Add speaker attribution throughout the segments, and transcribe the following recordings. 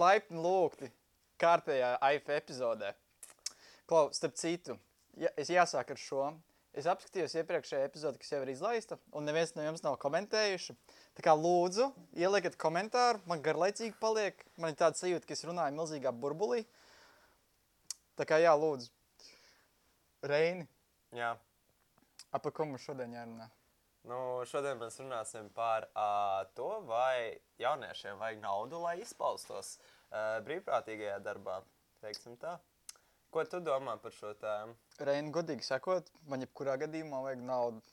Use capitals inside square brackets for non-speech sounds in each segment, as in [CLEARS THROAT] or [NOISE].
Speaker 1: laipni lūgti kārtējā AIF epizodē. Klau, starp citu, ja, es jāsāk ar šo. Es apskatījos iepriekšējā epizodē, kas jau ir izlaista, un neviens no jums nav komentējuši. Tā kā lūdzu, ielieciet komentāru, man garlaicīgi paliek. Man ir tāds sajūta, ka es runāju milzīgā burbulī. Tā kā jā, lūdzu. Reini,
Speaker 2: Jā.
Speaker 1: ap ko mums šodien jārunā?
Speaker 2: Nu, šodien mēs runāsim par uh, to, vai jauniešiem vajag naudu, lai izpaustos uh, brīvprātīgajā darbā. Teiksim tā. Ko tu domā par šo tēmu?
Speaker 1: Reini, godīgi sakot, man jebkurā gadījumā vajag naudu.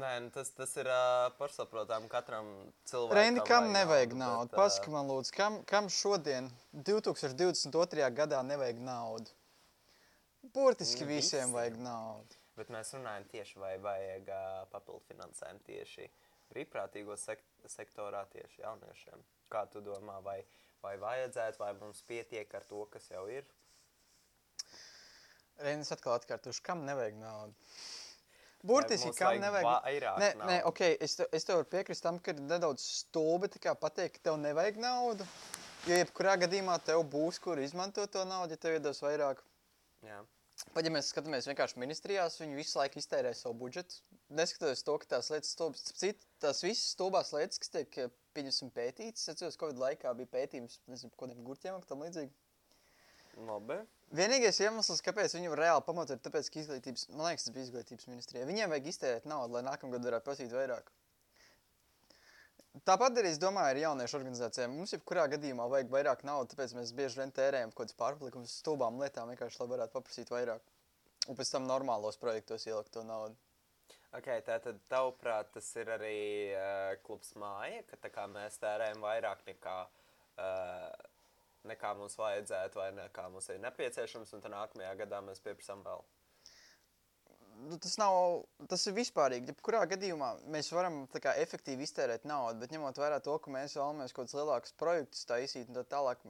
Speaker 2: Nē, nu tas, tas ir uh, pašsaprotami katram cilvēkam.
Speaker 1: Reini, kam
Speaker 2: vajag
Speaker 1: nevajag
Speaker 2: naudu, bet,
Speaker 1: Pasaki man, lūdzu, kam, kam šodien, 2022. gadā, nevajag naudu? Burtiski
Speaker 2: Nu,
Speaker 1: visiem. vajag naudu.
Speaker 2: Bet mēs runājam tieši, vai vajag uh, papildu finansējumu tieši brīvprātīgo sek sektorā, tieši jauniešiem. Kā tu domā, vai, vai vajadzētu, vai mums pietiek ar to, kas jau ir?
Speaker 1: Reinis atkal atkārtošu, kam nevajag naudu? Burtiski, kam
Speaker 2: vajag
Speaker 1: nevajag
Speaker 2: vairāk
Speaker 1: Nē, nē ok, es, te, es tev varu piekrist tam, ka ir nedaudz stulbi pateikt, ka tev nevajag naudu. Jo jebkurā gadījumā tev būs, kur izmantot to naudu, ja tev iedos vairāk.
Speaker 2: Jā.
Speaker 1: Pat ja mēs skatāmies vienkārši ministrijās, viņi visu laiku iztērē savu budžetu. Neskatoties to, ka tās lietas, starp citu, tās visas stulbās lietas, kas tiek eh, pieņemsim pētītas, es atceros, Covid laikā bija pētījums, nezinu, kādiem gurķiem un tam līdzīgi.
Speaker 2: Labi.
Speaker 1: Vienīgais iemesls, kāpēc var reāli pamatot, ir tāpēc, ka izglītības, man liekas, tas bija izglītības ministrijā. Viņiem vajag iztērēt naudu, lai nākamgad varētu prasīt vairāk. Tāpat arī, es domāju, ir jauniešu organizācijām. Mums jebkurā gadījumā vajag vairāk naudas, tāpēc mēs bieži vien tērējam kaut kādas pārpalikumus stulbām lietām, vienkārši lai varētu paprasīt vairāk. Un pēc tam normālos projektos ielikt to naudu.
Speaker 2: Okay, Tātad, tavuprāt, tas ir arī uh, klubs māja, ka tā kā mēs tērējam vairāk nekā, uh, nekā mums vajadzētu, vai nekā mums ir nepieciešams, un tad nākamajā gadā mēs pieprasām vēl.
Speaker 1: Nu, tas nav, tas ir vispārīgi. Jebkurā gadījumā mēs varam kā, efektīvi iztērēt naudu, bet ņemot vērā to, ka mēs vēlamies kaut kādus lielākus projektus taisīt un tā tālāk.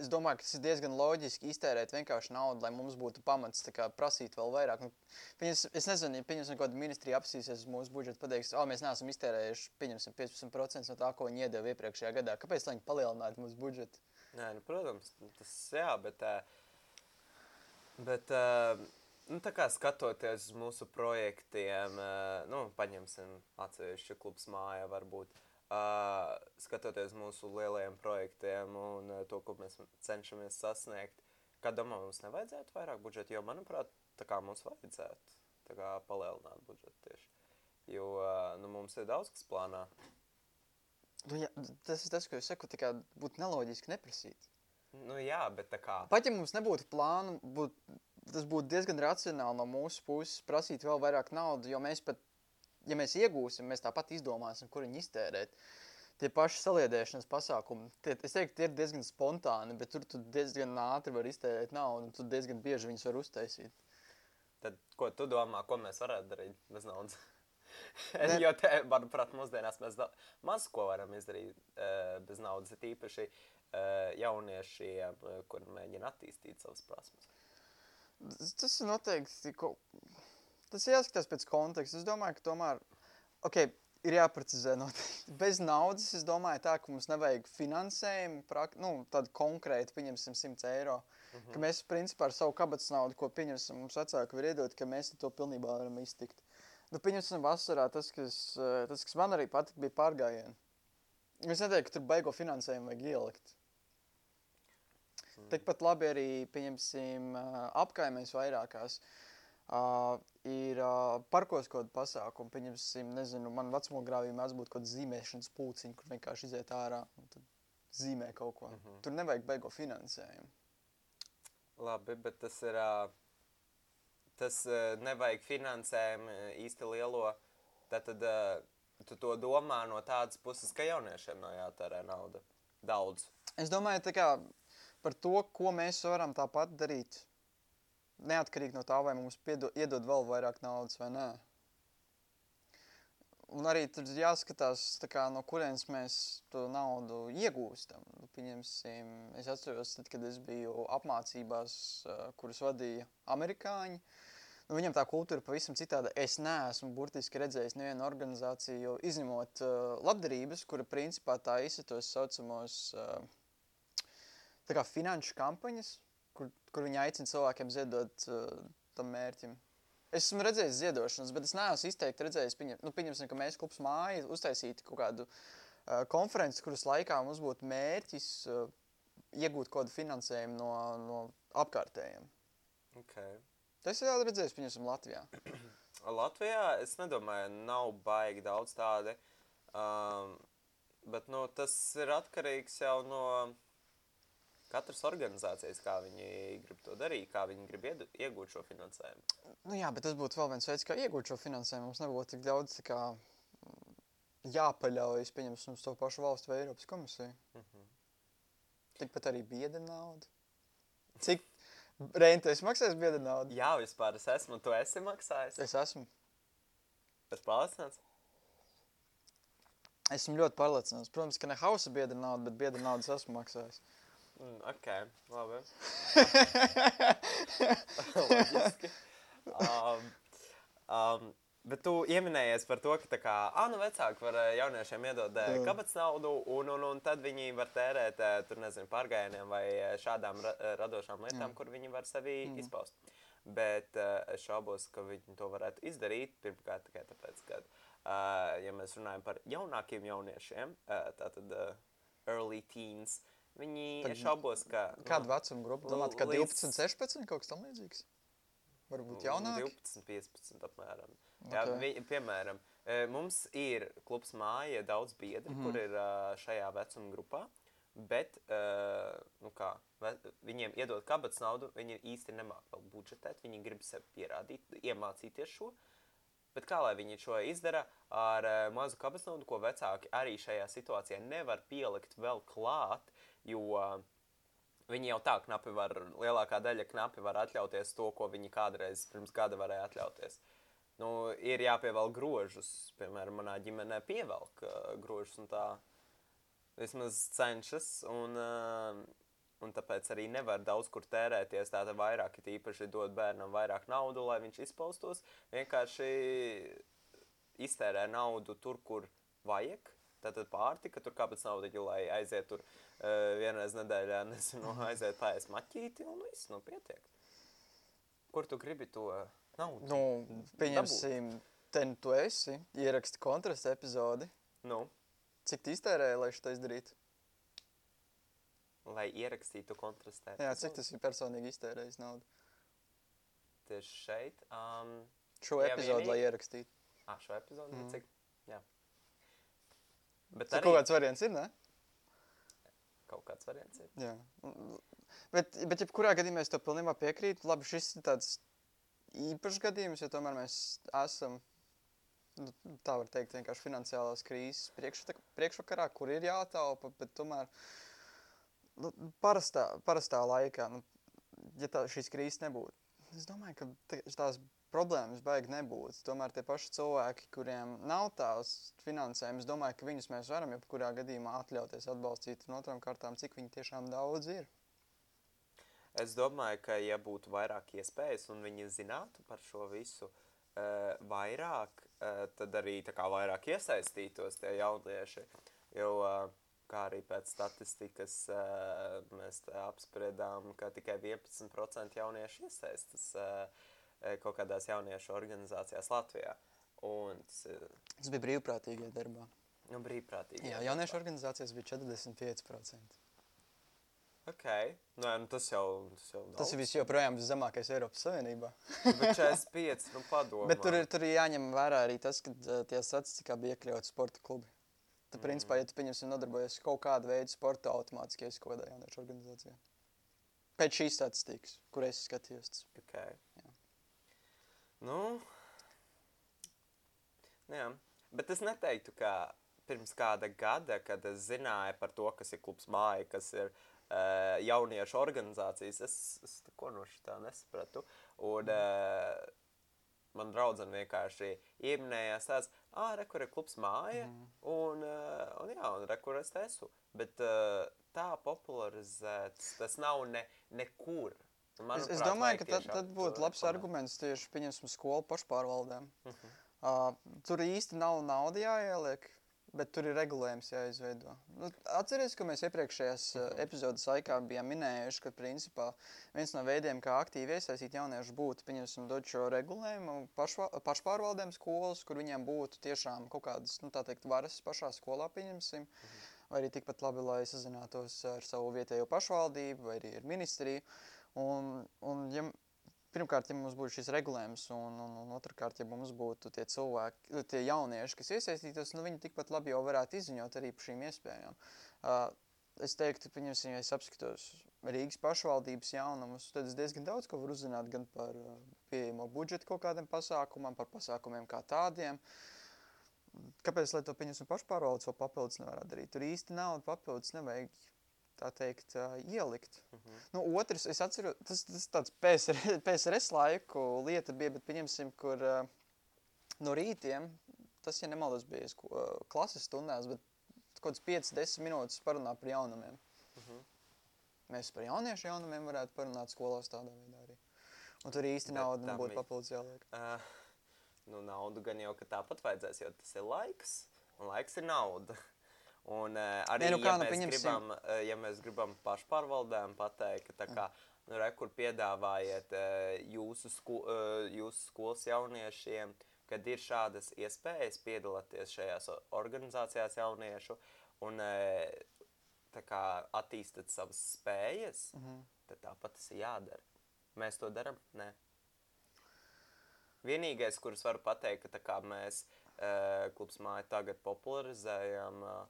Speaker 1: Es domāju, ka tas ir diezgan loģiski iztērēt vienkārši naudu, lai mums būtu pamats kā, prasīt vēl vairāk. Nu, pieņems, es nezinu, ja pieņemsim, kāda ministrija apsīsies uz mūsu budžetu, pateiks, o, mēs neesam iztērējuši pieņemsim, 15% no tā, ko viņi iedeva iepriekšējā gadā. Kāpēc lai viņi palielinātu mūsu budžetu?
Speaker 2: Nē, nu, protams, tas jā, bet, bet uh, nu, tā kā skatoties uz mūsu projektiem, uh, nu, paņemsim atsevišķu klubs māja varbūt. Uh, skatoties mūsu lielajiem projektiem un uh, to, ko mēs cenšamies sasniegt, kā domā, mums nevajadzētu vairāk budžeta, jo, manuprāt, tā kā mums vajadzētu kā palielināt budžetu tieši. Jo nu, mums ir daudz kas plānā.
Speaker 1: Nu, jā, tas ir tas, ko es saku, tā kā būtu neloģiski neprasīt.
Speaker 2: Nu, jā, bet tā kā.
Speaker 1: Pat ja mums nebūtu plānu, būt, tas būtu diezgan racionāli no mūsu puses prasīt vēl vairāk naudas, jo mēs pat, ja mēs iegūsim, mēs tāpat izdomāsim, kur viņu iztērēt. Tie paši saliedēšanas pasākumi, tie, es teiktu, tie ir diezgan spontāni, bet tur tu diezgan ātri var iztērēt naudu, un tu diezgan bieži viņus var uztaisīt.
Speaker 2: Tad, ko tu domā, ko mēs varētu darīt bez naudas? [LAUGHS]
Speaker 1: Ne.
Speaker 2: jo, te, manuprāt, mūsdienās mēs maz ko varam izdarīt uh, bez naudas. Ir īpaši uh, jauniešiem, uh, kur mēģina attīstīt savas prasmes.
Speaker 1: Tas, ir noteikti. ko- Tas ir jāskatās pēc konteksta. Es domāju, ka tomēr okay, ir jāprecizē noteikti. [LAUGHS] Bez naudas es domāju, tā, ka mums nevajag finansējumu, prak, nu, tādu konkrētu, pieņemsim, 100 eiro. Mm -hmm. Mēs principā ar savu kabatas naudu, ko pieņemsim, mums vecāki var iedot, ka mēs to pilnībā varam iztikt. Nu, pieņemsim, vasarā tas, kas, eh, tas, kas man arī patika, bija pārgājieni. Es neteiktu, ka tur baigo finansējumu vajag ielikt. Tikpat labi arī, pieņemsim, apkaimēs vairākās. Uh, ir uh, parkos kaut kāda pasākuma, pieņemsim, nezinu, man vecumogrāvī mēdz būt kaut kāda zīmēšanas pulciņa, kur vienkārši iziet ārā un tad zīmē kaut ko. Mm -hmm. Tur nevajag beigo finansējumu.
Speaker 2: Labi, bet tas ir. Uh, tas uh, nevajag finansējumu īsti lielo. Tad, tad uh, tu to domā no tādas puses, ka jauniešiem nav jātērē nauda. Daudz.
Speaker 1: Es domāju, tā kā par to, ko mēs varam tāpat darīt, neatkarīgi no tā, vai mums piedo, iedod vēl vairāk naudas vai nē. Un arī tur jāskatās, tā kā, no kurienes mēs to naudu iegūstam. Nu, Pieņemsim, es atceros, tad, kad es biju apmācībās, kuras vadīja amerikāņi. Nu, viņam tā kultūra pavisam citāda. Es neesmu burtiski redzējis nevienu organizāciju, izņemot uh, labdarības, kura principā tā izsaka tos saucamos uh, tā kā finanšu kampaņas, kur, kur viņi aicina cilvēkiem ziedot uh, tam mērķim. Es esmu redzējis ziedošanas, bet es neesmu izteikti redzējis, pieņem, nu, pieņemsim, ka mēs klubs māja uztaisītu kaut kādu uh, konferenci, kuras laikā mums būtu mērķis uh, iegūt kaut kādu finansējumu no, no apkārtējiem.
Speaker 2: Okay.
Speaker 1: Tas ir redzējis, pieņemsim, Latvijā. [CLEARS THROAT]
Speaker 2: Latvijā es nedomāju, nav baigi daudz tādi. Um, bet nu, tas ir atkarīgs jau no katras organizācijas, kā viņi grib to darīt, kā viņi grib iedu, iegūt šo finansējumu.
Speaker 1: Nu jā, bet tas būtu vēl viens veids, kā iegūt šo finansējumu. Mums nebūtu tik daudz kā, jāpaļaujas, pieņemsim, uz to pašu valstu vai Eiropas komisiju. Mm -hmm. Tikpat arī biedra nauda. Cik Reini, es maksāju biedra naudu?
Speaker 2: Jā, vispār es esmu, tu esi maksājis.
Speaker 1: Es esmu.
Speaker 2: Es pārliecināts.
Speaker 1: Esmu ļoti pārliecināts. Protams, ka ne hausa biedra nauda, bet biedra naudas esmu maksājis.
Speaker 2: Mm, ok, labi. [LAUGHS] [LAUGHS] Loģiski. Um, um, Bet tu pieminējies par to, ka kā, ah, nu, vecāki var jauniešiem iedot kabatas naudu, un, un, un tad viņi var tērēt tur, nezinu, pārgājieniem vai šādām ra radošām lietām, mm. kur viņi var sevi mm. izpaust. Bet es šaubos, ka viņi to varētu izdarīt. Pirmkārt, tikai tāpēc, ka, ja mēs runājam par jaunākiem jauniešiem, tātad early teens, Viņi Tad, šaubos, ka.
Speaker 1: Kādu nu, vecumu grupu? Domājat, ka līdz... 12, 16 kaut kas tam līdzīgs? Varbūt
Speaker 2: nu,
Speaker 1: jaunāk?
Speaker 2: 12, 15 apmēram. Okay. Jā, vi, piemēram, e, mums ir klubs māja, daudz biedri, mm -hmm. kur ir šajā vecuma grupā. Bet, nu kā, viņiem iedot kabatas naudu, viņi īsti nemāķi budžetēt. Viņi grib sev pierādīt, iemācīties šo. Bet kā lai viņi šo izdara ar mazu kabatas naudu, ko vecāki arī šajā situācijā nevar pielikt vēl klāt, Jo viņi jau tā knapi var, lielākā daļa knapi var atļauties to, ko viņi kādreiz pirms gada varēja atļauties. Nu, ir jāpievelk grožus. Piemēram, manā ģimenē pievelk uh, grožus un tā vismaz cenšas. Un, uh, un tāpēc arī nevar daudz kur tērēties. Tātad vairāk ir īpaši dot bērnam vairāk naudu, lai viņš izpaustos. Vienkārši iztērē naudu tur, kur vajag. Tātad pārtika, tur kāpēc nauda, lai aiziet tur uh, vienreiz nedēļā, [LAUGHS] nezinu, aiziet pāriest maķīti un viss, nu, pietiek. Kur tu gribi to naudu?
Speaker 1: Nu, pieņemsim, ten tu esi, ieraksti kontrasta epizodi.
Speaker 2: Nu?
Speaker 1: Cik tu iztērēji, lai šo izdarītu?
Speaker 2: Lai ierakstītu kontrastē.
Speaker 1: Jā, cik tas ir personīgi iztērējis naudu?
Speaker 2: Tieši šeit. Um,
Speaker 1: šo epizodu, vienīgi... lai ierakstītu.
Speaker 2: Ah, šo epizodu? Mm. Cik?
Speaker 1: Bet arī... kaut kāds variants ir, ne?
Speaker 2: Kaut kāds variants ir.
Speaker 1: Jā. Bet, bet jebkurā gadījumā es to pilnībā piekrītu. Labi, šis ir tāds īpašs gadījums, jo tomēr mēs esam, nu, tā var teikt, vienkārši finansiālās krīzes priekšvakarā, kur ir jātaupa, bet tomēr nu, parastā, parastā laikā, nu, ja tā, šīs krīzes nebūtu, es domāju, ka tās problēmas baigi nebūtu. Tomēr tie paši cilvēki, kuriem nav tās finansējums, domāju, ka viņus mēs varam jebkurā gadījumā atļauties atbalstīt. Un otrām kārtām, cik viņi tiešām daudz ir.
Speaker 2: Es domāju, ka ja būtu vairāk iespējas un viņi zinātu par šo visu uh, vairāk, uh, tad arī vairāk iesaistītos tie jaunieši. Jo, uh, kā arī pēc statistikas mēs apspriedām, ka tikai 11% jaunieši iesaistas uh, kaut kādās jauniešu organizācijās Latvijā. Un tas,
Speaker 1: tas bija brīvprātīgajā darbā.
Speaker 2: Nu, brīvprātīgi.
Speaker 1: Jā, jauniešu organizācijas bija 45%.
Speaker 2: Ok, nu, nu tas jau tas jau daudz.
Speaker 1: Tas ir joprojām viszemākais Eiropas Savienībā.
Speaker 2: Bet [LAUGHS] 45, nu padomā.
Speaker 1: Bet tur ir, tur ir jāņem vērā arī tas, ka tie statistikā bija iekļauts sporta klubi. Tad, mm. principā, ja tu pieņemsim nodarbojies kaut kādu veidu sporta, automātiski esi kaut kādā jauniešu organizācijā. Pēc šīs statistikas, kur es skatījos.
Speaker 2: Okay. Nu, nu, jā. Bet es neteiktu, ka pirms kāda gada, kad es zināju par to, kas ir klubs māja, kas ir uh, jauniešu organizācijas, es, es ko no šitā nesapratu. Un uh, man draudzene vienkārši ieminējās tāds, ah, re, kur ir klubs māja, mm. un, uh, un jā, un re, kur es esmu. Bet uh, tā popularizēts, tas nav ne, nekur.
Speaker 1: Manuprāt, es, es domāju, ka tad, tad būtu labs panāk. arguments tieši pieņemsim skolu pašpārvaldēm. Uh -huh. uh, tur īsti nav nauda jāieliek. Bet tur ir regulējums jāizveido. Nu, atcerieties, ka mēs iepriekšējās uh, epizodes laikā bijām minējuši, ka principā viens no veidiem, kā aktīvi iesaistīt jauniešus, būtu pieņemsim dot šo regulējumu pašva, pašpārvaldēm skolas, kur viņiem būtu tiešām kaut kādas, nu teikt, varas pašā skolā pieņemsim. Mhm. Vai arī tikpat labi, lai sazinātos ar savu vietējo pašvaldību vai arī ar ministriju. Un, un ja pirmkārt, ja mums būtu šis regulējums, un, un, un otrkārt, ja mums būtu tie cilvēki, tie jaunieši, kas iesaistītos, nu, viņi tikpat labi jau varētu izziņot arī par šīm iespējām. Uh, es teiktu, pieņemsim, ja es apskatos Rīgas pašvaldības jaunumus, tad es diezgan daudz ko varu uzzināt gan par uh, pieejamo budžetu kaut kādiem pasākumam, par pasākumiem kā tādiem. Kāpēc, lai to pieņemsim pašpārvaldes, vēl papildus nevarētu darīt? Tur īsti naudu papildus nevajag tā teikt, ielikt. Uh -huh. nu, otrs, es atceros, tas, tas tāds PSR, PSRS [LAUGHS] laiku lieta bija, bet pieņemsim, kur uh, no rītiem, tas, ja nemaldos, bija uh, klases stundās, bet kaut kāds 5-10 minūtes parunā par jaunumiem. Uh -huh. Mēs par jauniešu jaunumiem varētu parunāt skolās tādā veidā arī. Un tur īsti nauda nebūtu papildus jāliek. Uh,
Speaker 2: nu, naudu gan jau, ka tāpat vajadzēs, jo tas ir laiks, un laiks ir nauda. Un uh, arī, ne, nu, kā, ja, nu, mēs gribam, uh, ja mēs gribam pašpārvaldēm pateikt, ka tā kā, nu, re, kur piedāvājiet uh, jūsu, sko, uh, jūsu skolas jauniešiem, kad ir šādas iespējas piedalīties šajās organizācijās jauniešu un uh, kā attīstat savas spējas, mhm. -huh. tad tāpat tas ir jādara. Mēs to darām? Nē. Vienīgais, kurus varu pateikt, ka kā mēs uh, klubs māju tagad popularizējam uh,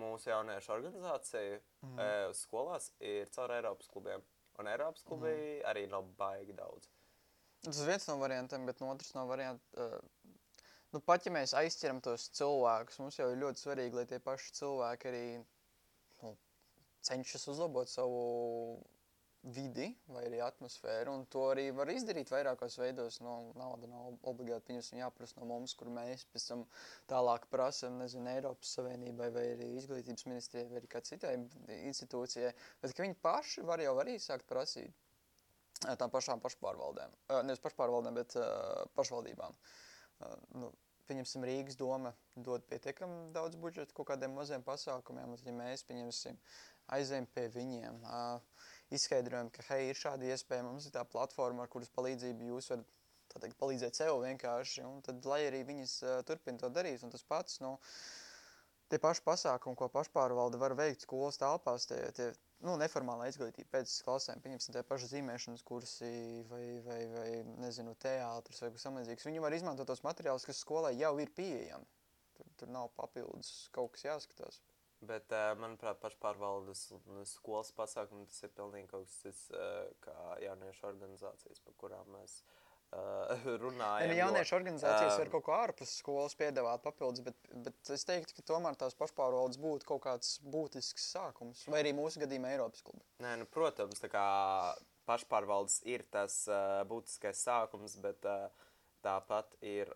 Speaker 2: mūsu jauniešu organizācija mm. uh, skolās ir caur Eiropas klubiem. Un Eiropas klubi mm. arī nav baigi daudz.
Speaker 1: Tas ir viens no variantiem, bet no otras no variantiem. Uh, nu, pat ja mēs aizķeram tos cilvēkus, mums jau ir ļoti svarīgi, lai tie paši cilvēki arī nu, cenšas uzlabot savu vidi vai arī atmosfēru. Un to arī var izdarīt vairākos veidos. No, nauda nav obligāti pieņemsim jāprasa no mums, kur mēs pēc tam tālāk nezinu, Eiropas Savienībai vai arī izglītības ministrijai vai kā citai institūcijai. Bet viņi paši var jau arī sākt prasīt tām pašām pašpārvaldēm. Nevis pašpārvaldēm, bet pašvaldībām. Nu, Pieņemsim, Rīgas doma dod pietiekami daudz budžeta kaut kādiem maziem pasākumiem, un ja mēs, pieņemsim, aizējam pie viņiem, uh, izskaidrojam, ka, hei, ir šāda iespēja, mums ir tā platforma, ar kuras palīdzību jūs varat teikt, palīdzēt sev vienkārši, un tad, lai arī viņas uh, turpina to darīt, un tas pats, nu, tie paši pasākumi, ko pašpārvalde var veikt skolas telpās, tie, tie nu, neformālā izglītība pēc klasēm, pieņemsim tie paši zīmēšanas kursi vai, vai, vai nezinu, teātris vai kas samlīdzīgs. Viņi var izmantot tos materiālus, kas skolai jau ir pieejami. Tur, tur nav papildus kaut kas jāskatās.
Speaker 2: Bet, uh, manuprāt, pašpārvaldes skolas pasākumi tas ir pilnīgi kaut kas cits, uh, kā jauniešu organizācijas, par kurām mēs uh, [LAUGHS] runājam.
Speaker 1: Ja jauniešu organizācijas uh, var kaut ko ārpus skolas piedāvāt papildus, bet, bet es teiktu, ka tomēr tās pašpārvaldes būtu kaut kāds būtisks sākums, vai arī mūsu gadījumā Eiropas kluba.
Speaker 2: Nē, nu, protams, tā kā pašpārvaldes ir tas uh, būtiskais sākums, bet uh, tāpat ir,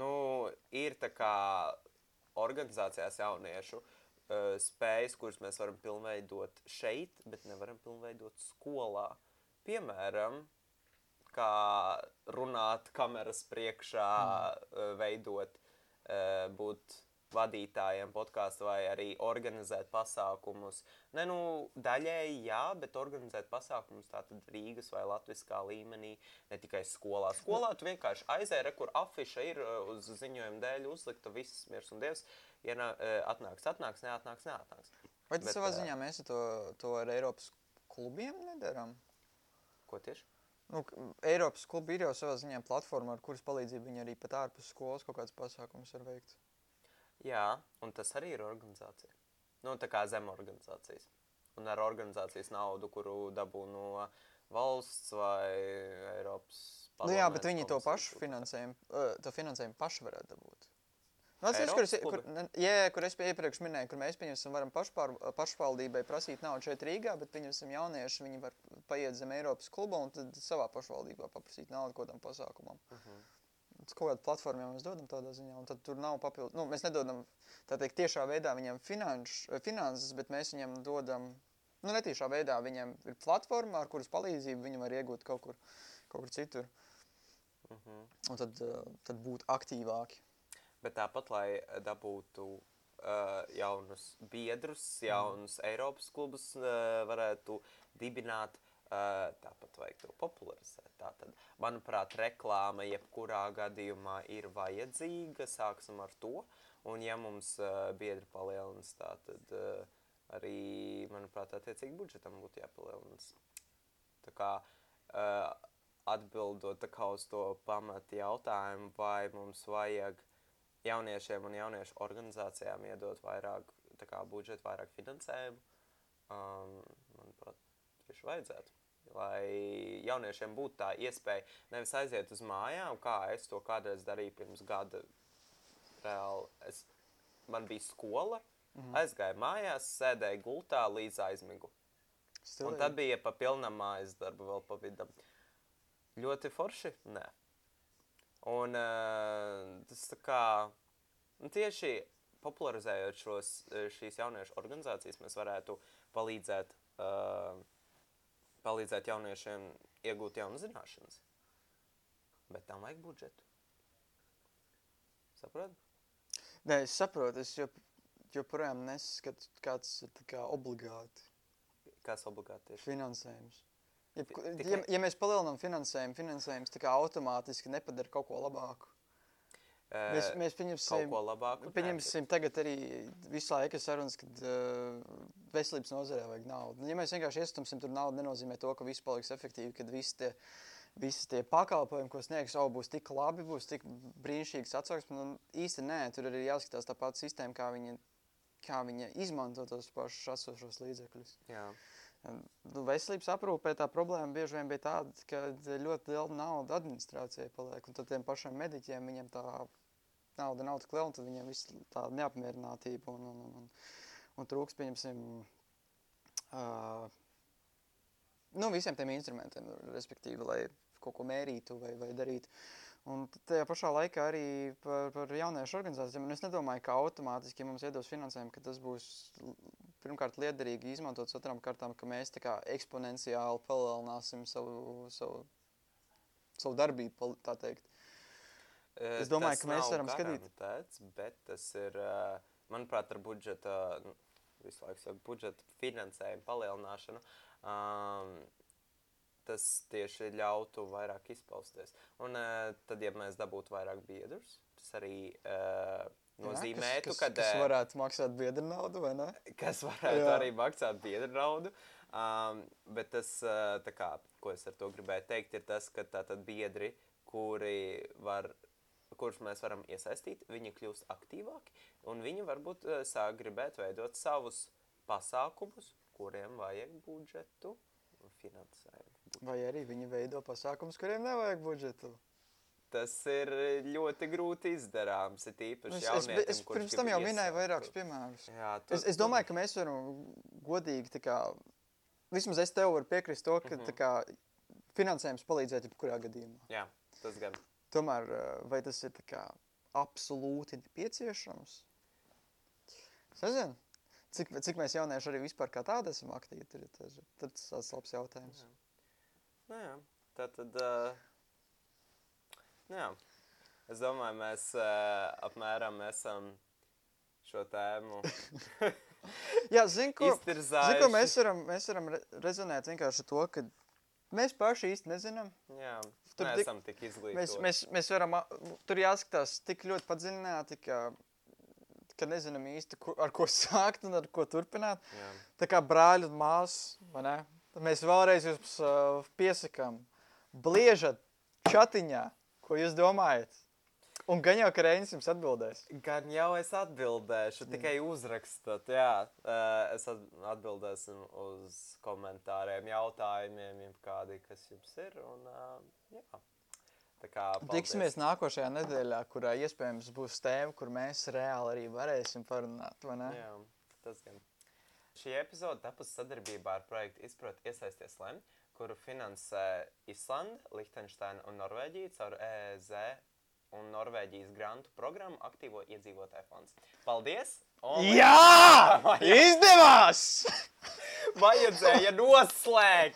Speaker 2: nu, ir tā kā organizācijās jauniešu uh, spējas, kuras mēs varam pilnveidot šeit, bet nevaram pilnveidot skolā. Piemēram, kā runāt kameras priekšā, mm. uh, veidot, uh, būt vadītājiem podkāstu vai arī organizēt pasākumus. Ne, nu, daļēji jā, bet organizēt pasākumus tātad Rīgas vai Latviskā līmenī, ne tikai skolā. Skolā tu vienkārši aizēri, kur afiša ir uh, uz ziņojuma dēļ uzlikta, viss miers un dievs. Ja nā, uh, atnāks, atnāks, neatnāks, neatnāks.
Speaker 1: Vai tas savā uh, ziņā mēs to, to ar Eiropas klubiem nedaram?
Speaker 2: Ko tieši?
Speaker 1: Nu, Eiropas klubi ir jau savā ziņā platforma, ar kuras palīdzību viņi arī pat ārpus skolas kaut kāds pasākums var veikt.
Speaker 2: Jā, un tas arī ir organizācija. Nu, tā kā zem organizācijas. Un ar organizācijas naudu, kuru dabū no valsts vai Eiropas.
Speaker 1: Nu, jā, bet viņi to pašu finansējumu, to finansējumu paši varētu dabūt. Nu, atceries, kur, es, kur, jā, kur es iepriekš minēju, kur mēs pieņemsim, varam pašpār, pašvaldībai prasīt naudu šeit Rīgā, bet pieņemsim jaunieši, viņi var paiet zem Eiropas kluba un tad savā pašvaldībā paprasīt naudu kodam pasākumam. Uh mhm. -huh kaut kādu platformu jau mēs dodam tādā ziņā, un tad tur nav papildus. Nu, mēs nedodam teikt tiešā veidā viņam finanš, finanses, bet mēs viņam dodam, nu, netiešā veidā viņam ir platforma, ar kuras palīdzību viņi var iegūt kaut kur, kaut kur citur. Uh mhm. -huh. Un tad, tad būt aktīvāki.
Speaker 2: Bet tāpat, lai dabūtu uh, jaunus biedrus, jaunus mm. Eiropas klubus, uh, varētu dibināt, uh, tāpat vajag to popularizēt. Tātad, manuprāt, reklāma jebkurā gadījumā ir vajadzīga. Sāksim ar to. Un, ja mums uh, biedri palielinās, tad uh, arī, manuprāt, attiecīgi budžetam būtu jāpalielinās. Tā kā uh, atbildot uz to pamatu jautājumu, vai mums vajag jauniešiem un jauniešu organizācijām iedot vairāk kā, budžetu, vairāk finansējumu, um, manuprāt, tieši vajadzētu. Lai jauniešiem būtu tā iespēja nevis aiziet uz mājām, kā es to kādreiz darīju pirms gada. Reāli, es, man bija skola, mm -hmm. aizgāju mājās, sēdēju gultā līdz aizmigu. Stilīgi. Un tad bija pa pilnam mājas darbu vēl pa vidam. Ļoti forši? Nē. Un uh, tas tā kā tieši popularizējot šos, šīs jauniešu organizācijas, mēs varētu palīdzēt, uh, palīdzēt jauniešiem iegūt jaunas zināšanas. Bet tam vajag budžetu. Saprotat?
Speaker 1: Nē, es saprotu. Es jop, joprojām neskatu, kāds ir kā obligāti.
Speaker 2: Kas obligāti ir?
Speaker 1: Finansējums. Ja, ja, ja mēs palielinām finansējumu, finansējums automātiski nepadara kaut ko labāku.
Speaker 2: Mēs, mēs pieņemsim.
Speaker 1: Pieņemsim tagad arī visu laiku sarunas, kad uh, veselības nozarē vajag naudu. Ja mēs vienkārši iestumsim tur naudu, nenozīmē to, ka viss paliks efektīvi, kad visi tie, visi tie pakalpojumi, ko sniegs, oh, būs tik labi, būs tik brīnišķīgs atsauksmes. Nu, īsti nē, tur arī jāskatās tā pati sistēma, kā viņa, kā viņa izmanto tos pašus esošos līdzekļus.
Speaker 2: Jā.
Speaker 1: Nu, veselības aprūpē tā problēma bieži vien bija tāda, ka ļoti liela nauda administrācijai paliek, un tad tiem pašiem mediķiem viņiem tā nauda nav tik liela, un tad viņiem viss tāda neapmierinātība un, un, un, un trūks, pieņemsim, uh, nu, visiem tiem instrumentiem, respektīvi, lai kaut ko mērītu vai, vai darītu. Un tajā pašā laikā arī par, par jauniešu organizācijām. Es nedomāju, ka automātiski, ja mums iedos finansējumu, ka tas būs pirmkārt liederīgi izmantot, otram kārtām, ka mēs tā kā eksponenciāli palielināsim savu, savu, savu darbību, tā teikt. Es domāju, tas ka mēs varam
Speaker 2: skatīt. Bet tas ir, manuprāt, ar budžeta, nu, visu laiku saka, budžeta finansējumu palielināšanu. Um, tas tieši ļautu vairāk izpausties. Un uh, tad, ja mēs dabūtu vairāk biedrus, tas arī uh, nozīmētu,
Speaker 1: ka. Kas varētu maksāt biedru naudu, vai ne?
Speaker 2: Kas varētu Jā. arī maksāt biedru naudu. Um, bet tas, uh, kā, ko es ar to gribēju teikt, ir tas, ka tātad biedri, kuri var, kurus mēs varam iesaistīt, viņi kļūst aktīvāki, un viņi varbūt uh, sāk gribēt veidot savus pasākumus, kuriem vajag budžetu un finansējumu.
Speaker 1: Vai arī viņi veido pasākumus, kuriem nevajag budžetu.
Speaker 2: Tas ir ļoti grūti izdarāms. Ir īpaši
Speaker 1: es, es, es pirms tam jau minēju vairākus piemērus. Jā, tu, es, es domāju, ka mēs varam godīgi, kā, vismaz es tev varu piekrist to, ka mm -hmm. kā, finansējums palīdzēt jebkurā gadījumā.
Speaker 2: Jā, tas gan.
Speaker 1: Tomēr, vai tas ir kā, absolūti nepieciešams? Es nezinu. Cik, cik mēs jaunieši arī vispār kā tādi esam aktīvi, tad tas ir tāds labs jautājums. Jā.
Speaker 2: Nu, jā. Tā tad, uh, jā. es domāju, mēs uh, apmēram esam šo tēmu [LAUGHS]
Speaker 1: Jā, zinu, ko, zin, ko mēs varam, mēs varam re rezonēt vienkārši to, ka mēs paši īsti nezinām.
Speaker 2: Jā, tur neesam tik, izglītoti.
Speaker 1: Mēs, mēs, mēs varam, tur jāskatās tik ļoti padziļināti, ka, ka nezinām īsti, ko, ar ko [LAUGHS] sākt un ar ko turpināt. Jā. Tā kā brāļi un māsas, vai ne? Mēs vēlreiz jums uh, piesakām, bliežat čatiņā, ko jūs domājat. Un gan jau, ka Reinis jums atbildēs.
Speaker 2: Gan jau es atbildēšu, tikai uzrakstot. Jā, uh, es atbildēšu uz komentāriem, jautājumiem, kādi, kas jums ir. Un, uh, jā. Kā.
Speaker 1: Tiksimies nākošajā nedēļā, kurā iespējams būs tēma, kur mēs reāli arī varēsim parunāt.
Speaker 2: Jā, tas gan. Šī epizode tapusi sadarbībā ar projektu Izprot iesaisties LEM, kuru finansē Islanda, Lihtenšteina un Norvēģija caur EEZ un Norvēģijas grantu programmu Aktīvo iedzīvotāju fonds. Paldies!
Speaker 1: Oli! Jā! [LAUGHS] Izdevās!
Speaker 2: Vajadzēja noslēgt!